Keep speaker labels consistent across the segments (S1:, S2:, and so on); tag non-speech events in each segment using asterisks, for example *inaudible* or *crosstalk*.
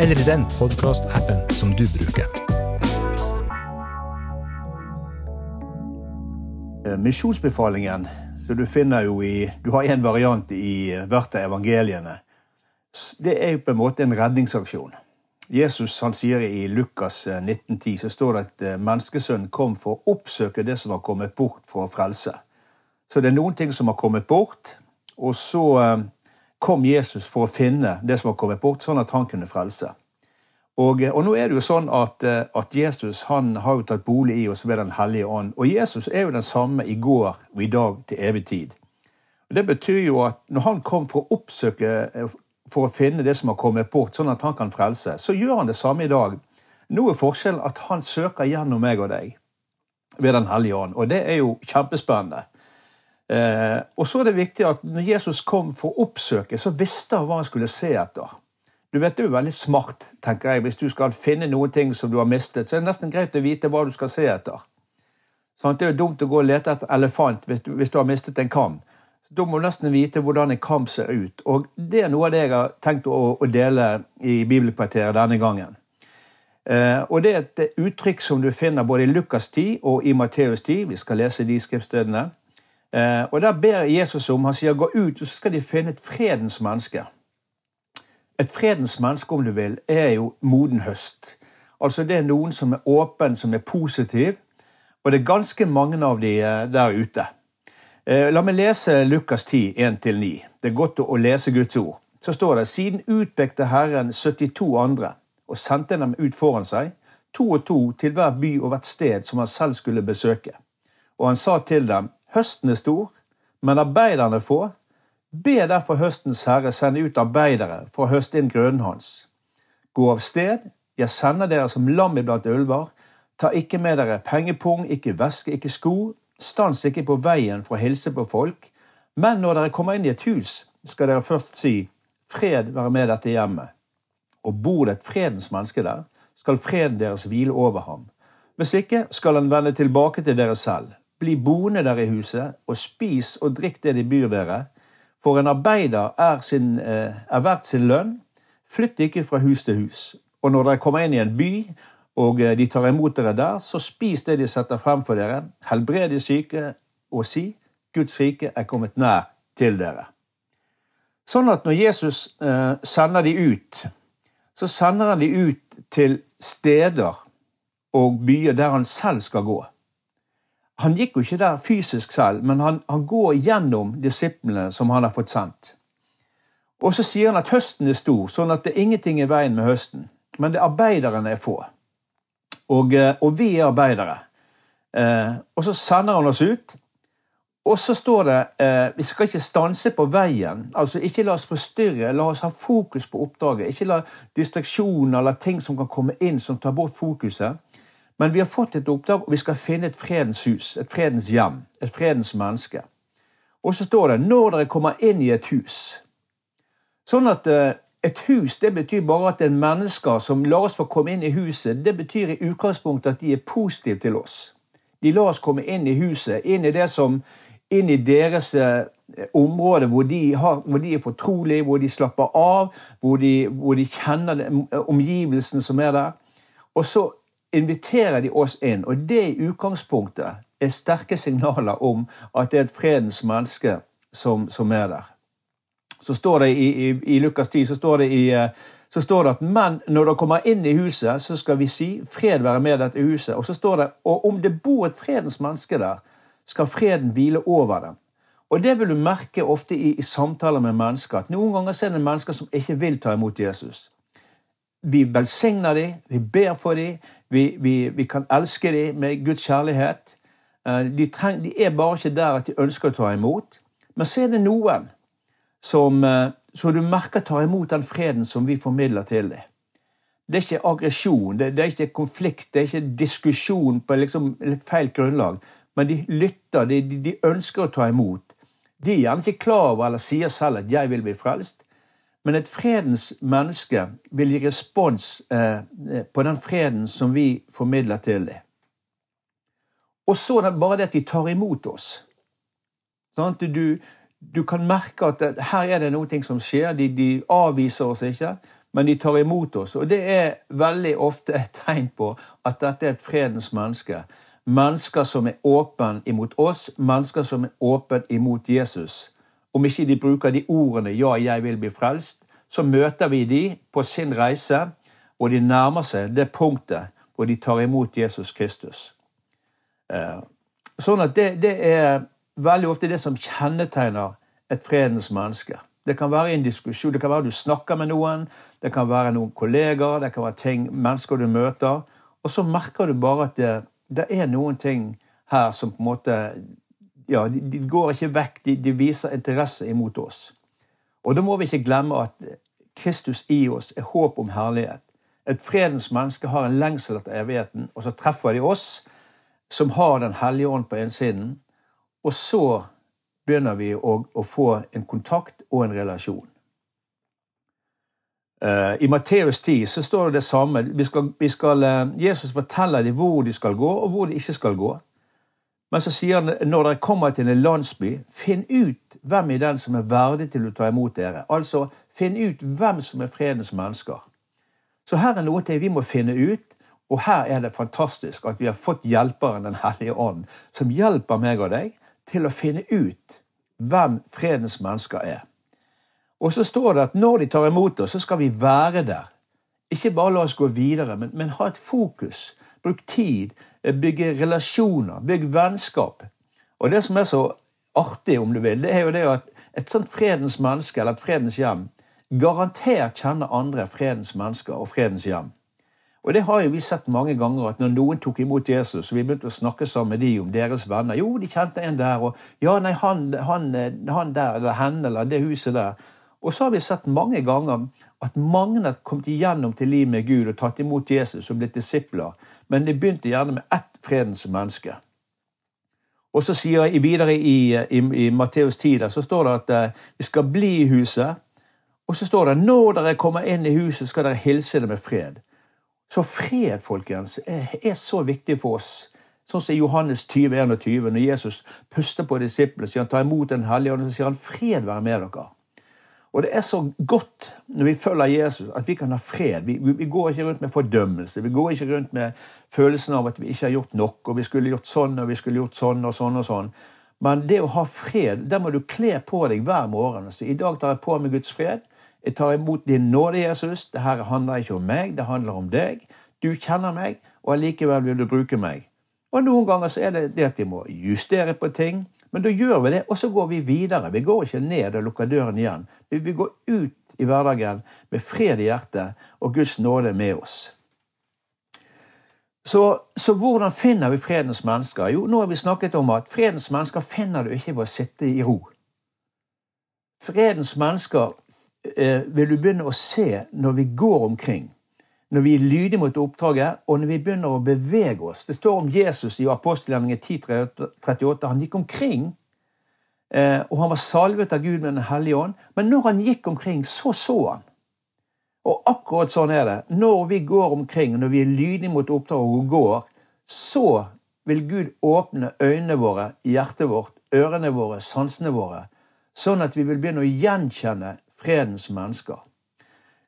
S1: eller i den podkastappen som du bruker.
S2: Eh, Misjonsbefalingen, som du finner jo i Du har en variant i hvert av evangeliene. Det er jo på en måte en redningsaksjon. Jesus han sier i Lukas eh, 1910 så står det at eh, menneskesønnen kom for å oppsøke det som har kommet bort for å frelse. Så det er noen ting som har kommet bort, og så eh, kom Jesus for å finne det som har kommet bort, sånn at han kunne frelse. Og, og nå er det jo sånn at, eh, at Jesus han har jo tatt bolig i oss ved Den hellige ånd. Og Jesus er jo den samme i går og i dag til evig tid. Og Det betyr jo at når han kom for å oppsøke, eh, for å finne det som har kommet bort, sånn at han kan frelse, så gjør han det samme i dag. Nå er forskjellen at han søker gjennom meg og deg ved Den hellige ånd. Og det er jo kjempespennende. Eh, og så er det viktig at når Jesus kom for å oppsøke, så visste han hva han skulle se etter. Du vet, Det er jo veldig smart, tenker jeg. Hvis du skal finne noen ting som du har mistet, så er det nesten greit å vite hva du skal se etter. Sånn, det er jo dumt å gå og lete etter elefant hvis du, hvis du har mistet en kam. Så Da må du nesten vite hvordan en kam ser ut. Og Det er noe av det jeg har tenkt å, å dele i Bibelkvarteret denne gangen. Eh, og Det er et uttrykk som du finner både i Lukas 10 og i Matteus 10. Vi skal lese de skriftstedene. Eh, og Der ber Jesus om Han sier gå ut, og så skal de finne et fredens menneske. Et fredens menneske, om du vil, er jo moden høst. Altså Det er noen som er åpen, som er positiv, og det er ganske mange av de eh, der ute. Eh, La meg lese Lukas 10, 1-9. Det er godt å lese Guds ord. Så står det siden utpekte Herren 72 andre og sendte dem ut foran seg, to og to til hver by og hvert sted som han selv skulle besøke. Og han sa til dem, høsten er stor, men arbeiderne få. Be derfor høstens herre sende ut arbeidere for å høste inn grøden hans. Gå av sted, jeg sender dere som lam iblant ulver. Ta ikke med dere pengepung, ikke veske, ikke sko. Stans ikke på veien for å hilse på folk. Men når dere kommer inn i et hus, skal dere først si, fred være med dette hjemmet. Og bor det et fredens menneske der, skal freden deres hvile over ham. Hvis ikke skal han vende tilbake til dere selv. Bli boende der i huset, og spis og drikk det de byr dere. For en arbeider er, sin, eh, er verdt sin lønn. Flytt ikke fra hus til hus. Og når dere kommer inn i en by, og eh, de tar imot dere der, så spis det de setter frem for dere. Helbred de syke, og si Guds rike er kommet nær til dere. Sånn at når Jesus eh, sender de ut, så sender han de ut til steder og byer der han selv skal gå. Han gikk jo ikke der fysisk selv, men han, han går gjennom disiplene som han har fått sendt. Og så sier han at høsten er stor, sånn at det er ingenting i veien med høsten. Men det arbeiderne er få. Og, eh, og vi er arbeidere. Eh, og så sender han oss ut. Og så står det eh, vi skal ikke stanse på veien. altså Ikke la oss forstyrre, la oss ha fokus på oppdraget. Ikke la distraksjoner eller ting som kan komme inn som tar bort fokuset. Men vi har fått et oppdrag, og vi skal finne et fredens hus, et fredens hjem, et fredens menneske. Og så står det 'når dere kommer inn i et hus'. Sånn at eh, et hus det betyr bare at det er mennesker som lar oss få komme inn i huset. Det betyr i utgangspunktet at de er positive til oss. De lar oss komme inn i huset, inn i det som inn i deres eh, område hvor de, har, hvor de er fortrolige, hvor de slapper av, hvor de, hvor de kjenner omgivelsene omgivelsen som er der. Og så inviterer de oss inn, og det i utgangspunktet er sterke signaler om at det er et fredens menneske som, som er der. Så står det i, i, i Lukas 10 så står det, i, eh, så står det at men når dere kommer inn i huset, så skal vi si 'fred være med dette huset'. Og så står det og om det bor et fredens menneske der, skal freden hvile over dem. Og det vil du merke ofte i, i samtaler med mennesker, at noen ganger er det mennesker som ikke vil ta imot Jesus. Vi velsigner dem, vi ber for dem, vi, vi, vi kan elske dem med Guds kjærlighet. Eh, De, treng, de er bare ikke der at de ønsker å ta imot. Men så er det noen som, eh, som du merker tar imot den freden som vi formidler til dem. det er ikke aggresjon, det, det, er ikke konflikt, det er ikke diskusjon på liksom litt feil grunnlag. Men de lytter, de, de, de, ønsker å ta imot. De er gjerne ikke klar over eller sier selv at 'jeg vil bli frelst'. Men et fredens menneske vil gi respons eh, på den freden som vi formidler til dem. Og så bare det at de tar imot oss. Sånn, du, du, kan merke at her er det noe som skjer. De, de avviser oss ikke men de tar imot oss. Og det er veldig ofte et tegn på at dette er et fredens menneske. Mennesker som er åpen imot oss, mennesker som er åpen imot Jesus. Om ikke de bruker de ordene 'ja, jeg vil bli frelst', så møter vi de på sin reise, og de nærmer seg det punktet hvor de tar imot Jesus Kristus. Eh, sånn at det, det er veldig ofte det som kjennetegner et fredens menneske. Det kan være en diskusjon, det kan være du snakker med noen, det kan være noen kollegaer, det kan være ting, mennesker du møter. Og så merker du bare at det, det er noen ting her som på en måte ja, de, går ikke vekk, de, de, viser interesse imot oss. Og da må vi ikke glemme at Kristus i oss er håp om herlighet. Et fredens menneske har en lengsel etter evigheten, og så treffer de oss, som har Den hellige ånd på innsiden, og så begynner vi å, å få en kontakt og en relasjon. Uh, I Matteus 10 så står det det samme. Vi skal, vi skal, uh, Jesus forteller dem hvor de skal gå, og hvor de ikke skal gå. Men så sier han når dere kommer til en landsby, finn ut hvem i den som er verdig til å ta imot dere. Altså, finn ut hvem som er fredens mennesker. Så her er noe til vi må finne ut, og her er det fantastisk at vi har fått hjelperen Den hellige ånd, som hjelper meg og deg til å finne ut hvem fredens mennesker er. Og så står det at når de tar imot oss, så skal vi være der. Ikke bare la oss gå videre, men, men ha et fokus. Bruk tid. Bygge relasjoner. Bygg vennskap. Og det som er så artig, om du vil, det er jo det at et sånt fredens menneske, eller et fredens hjem, garantert kjenner andre fredens mennesker og fredens hjem. Og det har jo vi sett mange ganger, at når noen tok imot Jesus, og vi begynte å snakke sammen med de om deres venner Jo, de kjente en der, og ja, nei, han, han, han der, eller henne, eller det huset der. Og så har vi sett mange ganger at mange har kommet igjennom til liv med Gud og tatt imot Jesus og blitt disipler, men det begynte gjerne med ett fredens menneske. Og så sier jeg videre i, i, i Matteus 10 der, så står det at uh, vi skal bli i huset. Og så står det når dere kommer inn i huset, skal dere hilse det med fred. Så fred, folkens, er, er så viktig for oss. Sånn som i Johannes 20, 21, når Jesus puster på disiplene, sier han ta imot Den hellige ånd, så sier han fred være med dere. Og det er så godt når vi følger Jesus, at vi kan ha fred. Vi, vi, går ikke rundt med fordømmelse. Vi går ikke rundt med følelsen av at vi ikke har gjort nok, og vi skulle gjort sånn og vi skulle gjort sånn og sånn og sånn. Men det å ha fred, der må du kle på deg hver morgen si i dag tar jeg på meg Guds fred. Jeg tar imot din nåde, Jesus. Det her handler ikke om meg, det handler om deg. Du kjenner meg, og allikevel vil du bruke meg. Og noen ganger så er det det at vi må justere på ting. Men da gjør vi det, og så går vi videre. Vi går ikke ned og lukker døren igjen. Vi går ut i hverdagen med fred i hjertet og Guds nåde med oss. Så, så, hvordan finner vi fredens mennesker? Jo, nå har vi snakket om at fredens mennesker finner du ikke ved å sitte i ro. Fredens mennesker eh, vil du begynne å se når vi går omkring når vi er lydige mot oppdraget, og når vi begynner å bevege oss. Det står om Jesus i apostelgjerningen 10.38. Han gikk omkring, eh, og han var salvet av Gud med Den hellige ånd. Men når han gikk omkring, så så han. Og akkurat sånn er det. Når vi går omkring, når vi er lydige mot oppdraget og går, så vil Gud åpne øynene våre, hjertet vårt, ørene våre, sansene våre, sånn at vi vil begynne å gjenkjenne fredens mennesker.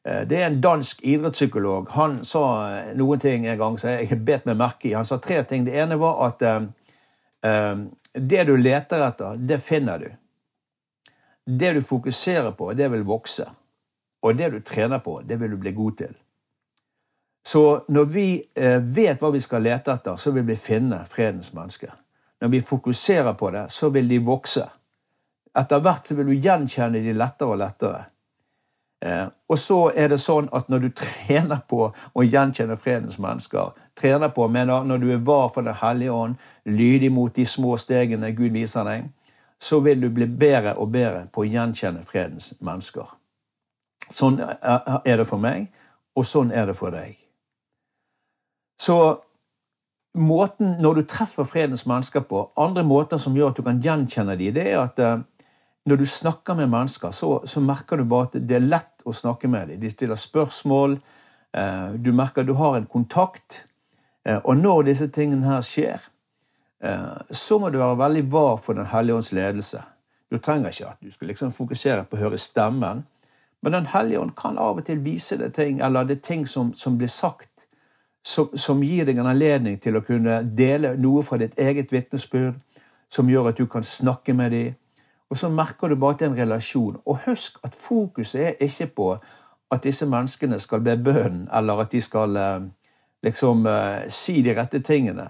S2: Eh, det er en dansk idrettspsykolog. Han sa eh, noen ting en gang som jeg bet meg merke i. Han sa tre ting. Det ene var at eh, det du leter etter, det finner du. Det du fokuserer på, det vil vokse. Og det du trener på, det vil du bli god til. Så når vi eh, vet hva vi skal lete etter, så vil vi finne fredens menneske. Når vi fokuserer på det, så vil de vokse. Etter hvert vil du gjenkjenne de lettere og lettere. Eh, og så er det sånn at når du trener på å gjenkjenne fredens mennesker, trener på, mener, når du er var for Den hellige ånd, lydig mot de små stegene Gud viser deg, så vil du bli bedre og bedre på å gjenkjenne fredens mennesker. Sånn er det for meg, og sånn er det for deg. Så måten når du treffer fredens mennesker på, andre måter som gjør at du kan gjenkjenne dem, det er at eh, når du snakker med mennesker, så, så, merker du bare at det er lett å snakke med dem. De stiller spørsmål, eh, du merker at du har en kontakt. Eh, og når disse tingene her skjer, så må du være veldig var for Den hellige ånds ledelse. Du trenger ikke at du skal liksom fokusere på å høre stemmen, men Den hellige ånd kan av og til vise deg ting, eller det er ting som, som blir sagt som, som, gir deg en anledning til å kunne dele noe fra ditt eget vitnesbyrd, som gjør at du kan snakke med dem. Og så merker du bare at det er en relasjon. Og husk at fokuset er ikke på at disse menneskene skal be bønn, eller at de skal eh, liksom uh, si de rette tingene.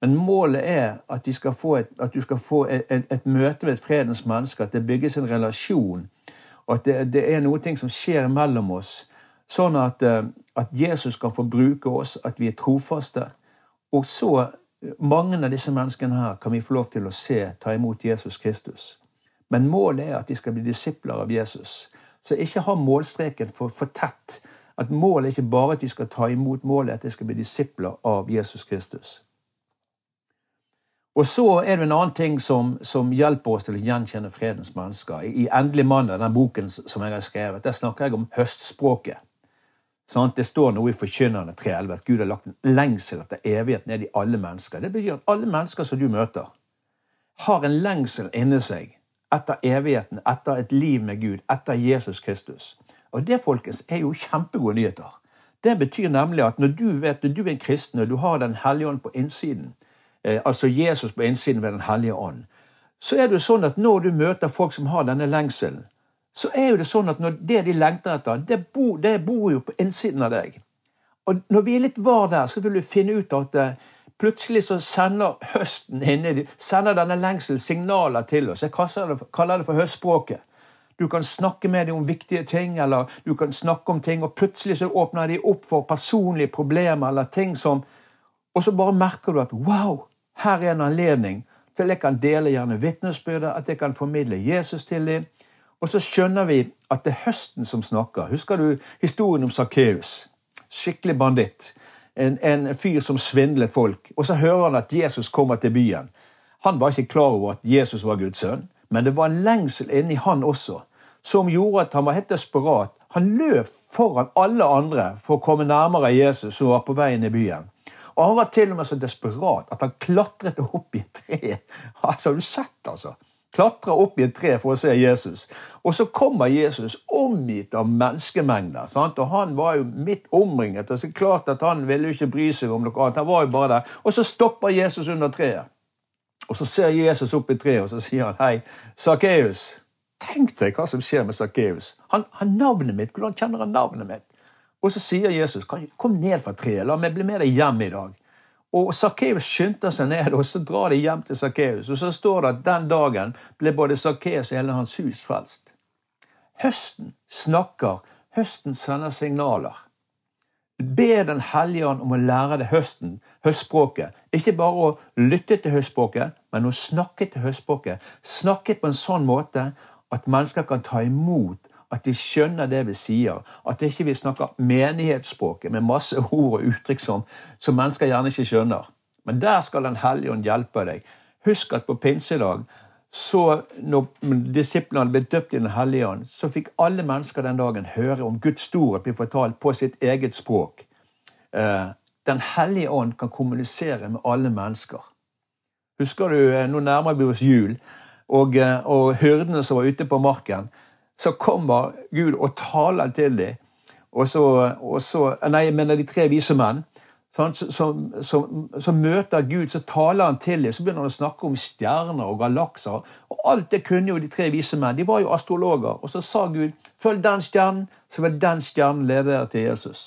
S2: Men målet er at, et, at du skal få et, et, et, møte med et fredens menneske, at det bygges en relasjon, og at det, det er noe som skjer mellom oss, sånn at, uh, at Jesus kan få bruke oss, at vi er trofaste. Og så, mange av disse menneskene her, kan vi få lov til å se, ta imot Jesus Kristus. Men målet er at de skal bli disipler av Jesus. Så ikke ha målstreken for, for tett. At målet er ikke bare at de skal ta imot, målet at de skal bli disipler av Jesus Kristus. Og så er det en annen ting som, som hjelper oss til å gjenkjenne fredens mennesker. I Endelig mandag, den boken som jeg har skrevet, der snakker jeg om høstspråket. Sånn, det står noe i Forkynnerne 3.11 at Gud har lagt en lengsel etter evighet ned i alle mennesker. Det betyr at alle mennesker som du møter, har en lengsel inni seg etter evigheten, etter et liv med Gud, etter Jesus Kristus. Og det, folkens, er jo kjempegode nyheter. Det betyr nemlig at når du vet når du er en kristen, og du har Den hellige ånd på innsiden, eh, altså Jesus på innsiden ved Den hellige ånd, så er det jo sånn at når du møter folk som har denne lengselen, så er jo det sånn at det de lengter etter, det bor, det bor jo på innsiden av deg. Og når vi er litt var der, så vil du finne ut at uh, plutselig så sender høsten inni sender denne lengselen signaler til oss. Jeg kaller det, for høstspråket. Du kan snakke med dem om viktige ting, eller du kan snakke om ting, og plutselig så åpner de opp for personlige problemer eller ting som Og så bare merker du at wow, her er en anledning til jeg kan dele gjerne vitnesbyrdet, at jeg kan formidle Jesus til dem og så skjønner vi at det er høsten som snakker. Husker du historien om Sakkeus? Skikkelig banditt. En, en, fyr som svindlet folk. Og så hører han at Jesus kommer til byen. Han var ikke klar over at Jesus var Guds sønn, men det var en lengsel inni han også som gjorde at han var helt desperat. Han løp foran alle andre for å komme nærmere Jesus som var på vei inn i byen. Og han var til og med så desperat at han klatret opp i et tre. *laughs* Altså, har du sett, altså? Klatrer opp i et tre for å se Jesus. Og så kommer Jesus omgitt av menneskemengder. Sant? Og han var jo midt omringet. og så klart at Han ville jo ikke bry seg om noe annet. Han var jo bare der. Og så stopper Jesus under treet. Og så ser Jesus opp i treet og så sier han, hei, Sakkeus. Tenk deg hva som skjer med Sakkeus. Han har navnet mitt. Hvordan kjenner han navnet mitt? Og så sier Jesus, kom ned fra treet. La meg bli med deg hjem i dag. Og Sakkeus skyndte seg ned, og så drar de hjem til Sakkeus. Og så står det at den dagen ble både Sakkeus og hele hans hus frelst. Høsten snakker, høsten sender signaler. Be Den hellige ånd om å lære deg høsten, høstspråket. Ikke bare å lytte til høstspråket, men å snakke til høstspråket. Snakke på en sånn måte at mennesker kan ta imot at de skjønner det vi sier. At ikke vi snakker menighetsspråket med masse ord og uttrykk som, som mennesker gjerne ikke skjønner. Men der skal Den hellige ånd hjelpe deg. Husk at på pinsedag, så når disiplene ble døpt i Den hellige ånd, så fikk alle mennesker den dagen høre om Guds storhet bli fortalt på sitt eget språk. Eh, den hellige ånd kan kommunisere med alle mennesker. Husker du, eh, Nå nærmer vi oss jul, og, eh, og hyrdene som var ute på marken så kommer Gud og taler til dem. Og så, og så Nei, jeg mener de tre vise menn. Så, møter Gud, så taler han til dem. Så begynner han å snakke om stjerner og galakser. Og alt det kunne jo de tre vise menn. De var jo astrologer. Og så sa Gud, følg den stjernen, så vil den stjernen lede dere til Jesus.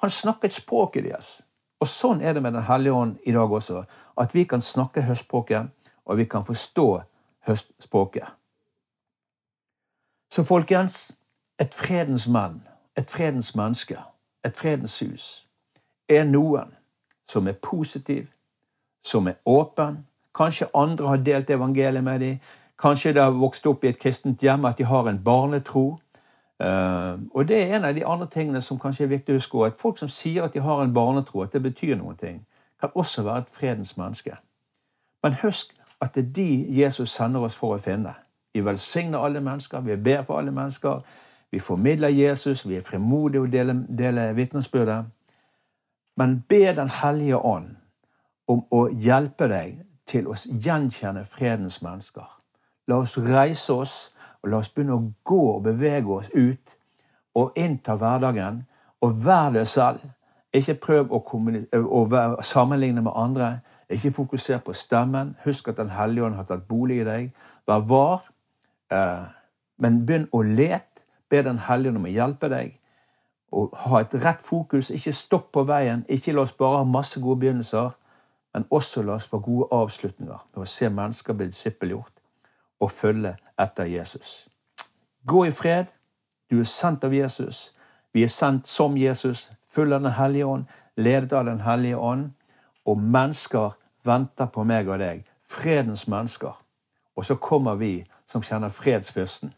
S2: Han snakket språket deres. Og sånn er det med Den hellige ånd i dag også. At vi kan snakke høstspråket, og vi kan forstå høstspråket. Så folkens, et fredens mann, et fredens menneske, et fredens hus, er noen som er positiv, som er åpen. Kanskje andre har delt evangeliet med dem. Kanskje de har vokst opp i et kristent hjem, at de har en barnetro. Uh, og det er en av de andre tingene som kanskje er viktig å huske. At folk som sier at de har en barnetro, at det betyr ting, kan også være et fredens menneske. Men husk at det er de Jesus sender oss for å finne. Vi velsigner alle mennesker, vi ber for alle mennesker. Vi formidler Jesus, vi er fremodige og deler, deler vitnesbyrdet. Men be Den hellige ånd om å hjelpe deg til å gjenkjenne fredens mennesker. La oss reise oss, og la oss begynne å gå og bevege oss ut og innta hverdagen. Og vær det selv. Ikke prøv å, å sammenligne med andre. Ikke fokuser på stemmen. Husk at Den hellige ånd har tatt bolig i deg. Vær var, eh, men begynn å lete. Be Den hellige om å hjelpe deg. Og ha et rett fokus. Ikke stopp på veien. Ikke la oss bare ha masse gode begynnelser, men også la oss få gode avslutninger med å se mennesker bli disippelgjort og følge etter Jesus. Gå i fred. Du er sendt av Jesus. Vi er sendt som Jesus, full av Den hellige ånd, ledet av Den hellige ånd. Og mennesker venter på meg og deg. Fredens mennesker. Og så kommer vi som kjenner fredsfyrsten.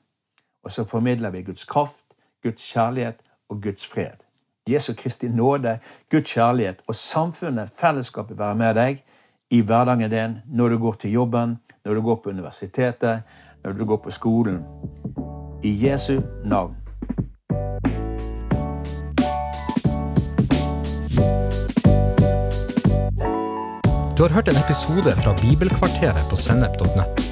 S2: Og så formidler vi Guds kraft, Guds kjærlighet og Guds fred. Jesu Kristi nåde, Guds kjærlighet og samfunnet, fellesskapet, være med deg i hverdagen din, når du går til jobben, når du går på universitetet, når du går på skolen. I Jesu navn.
S1: Du har hørt en episode fra Bibelkvarteret på sennep.nett.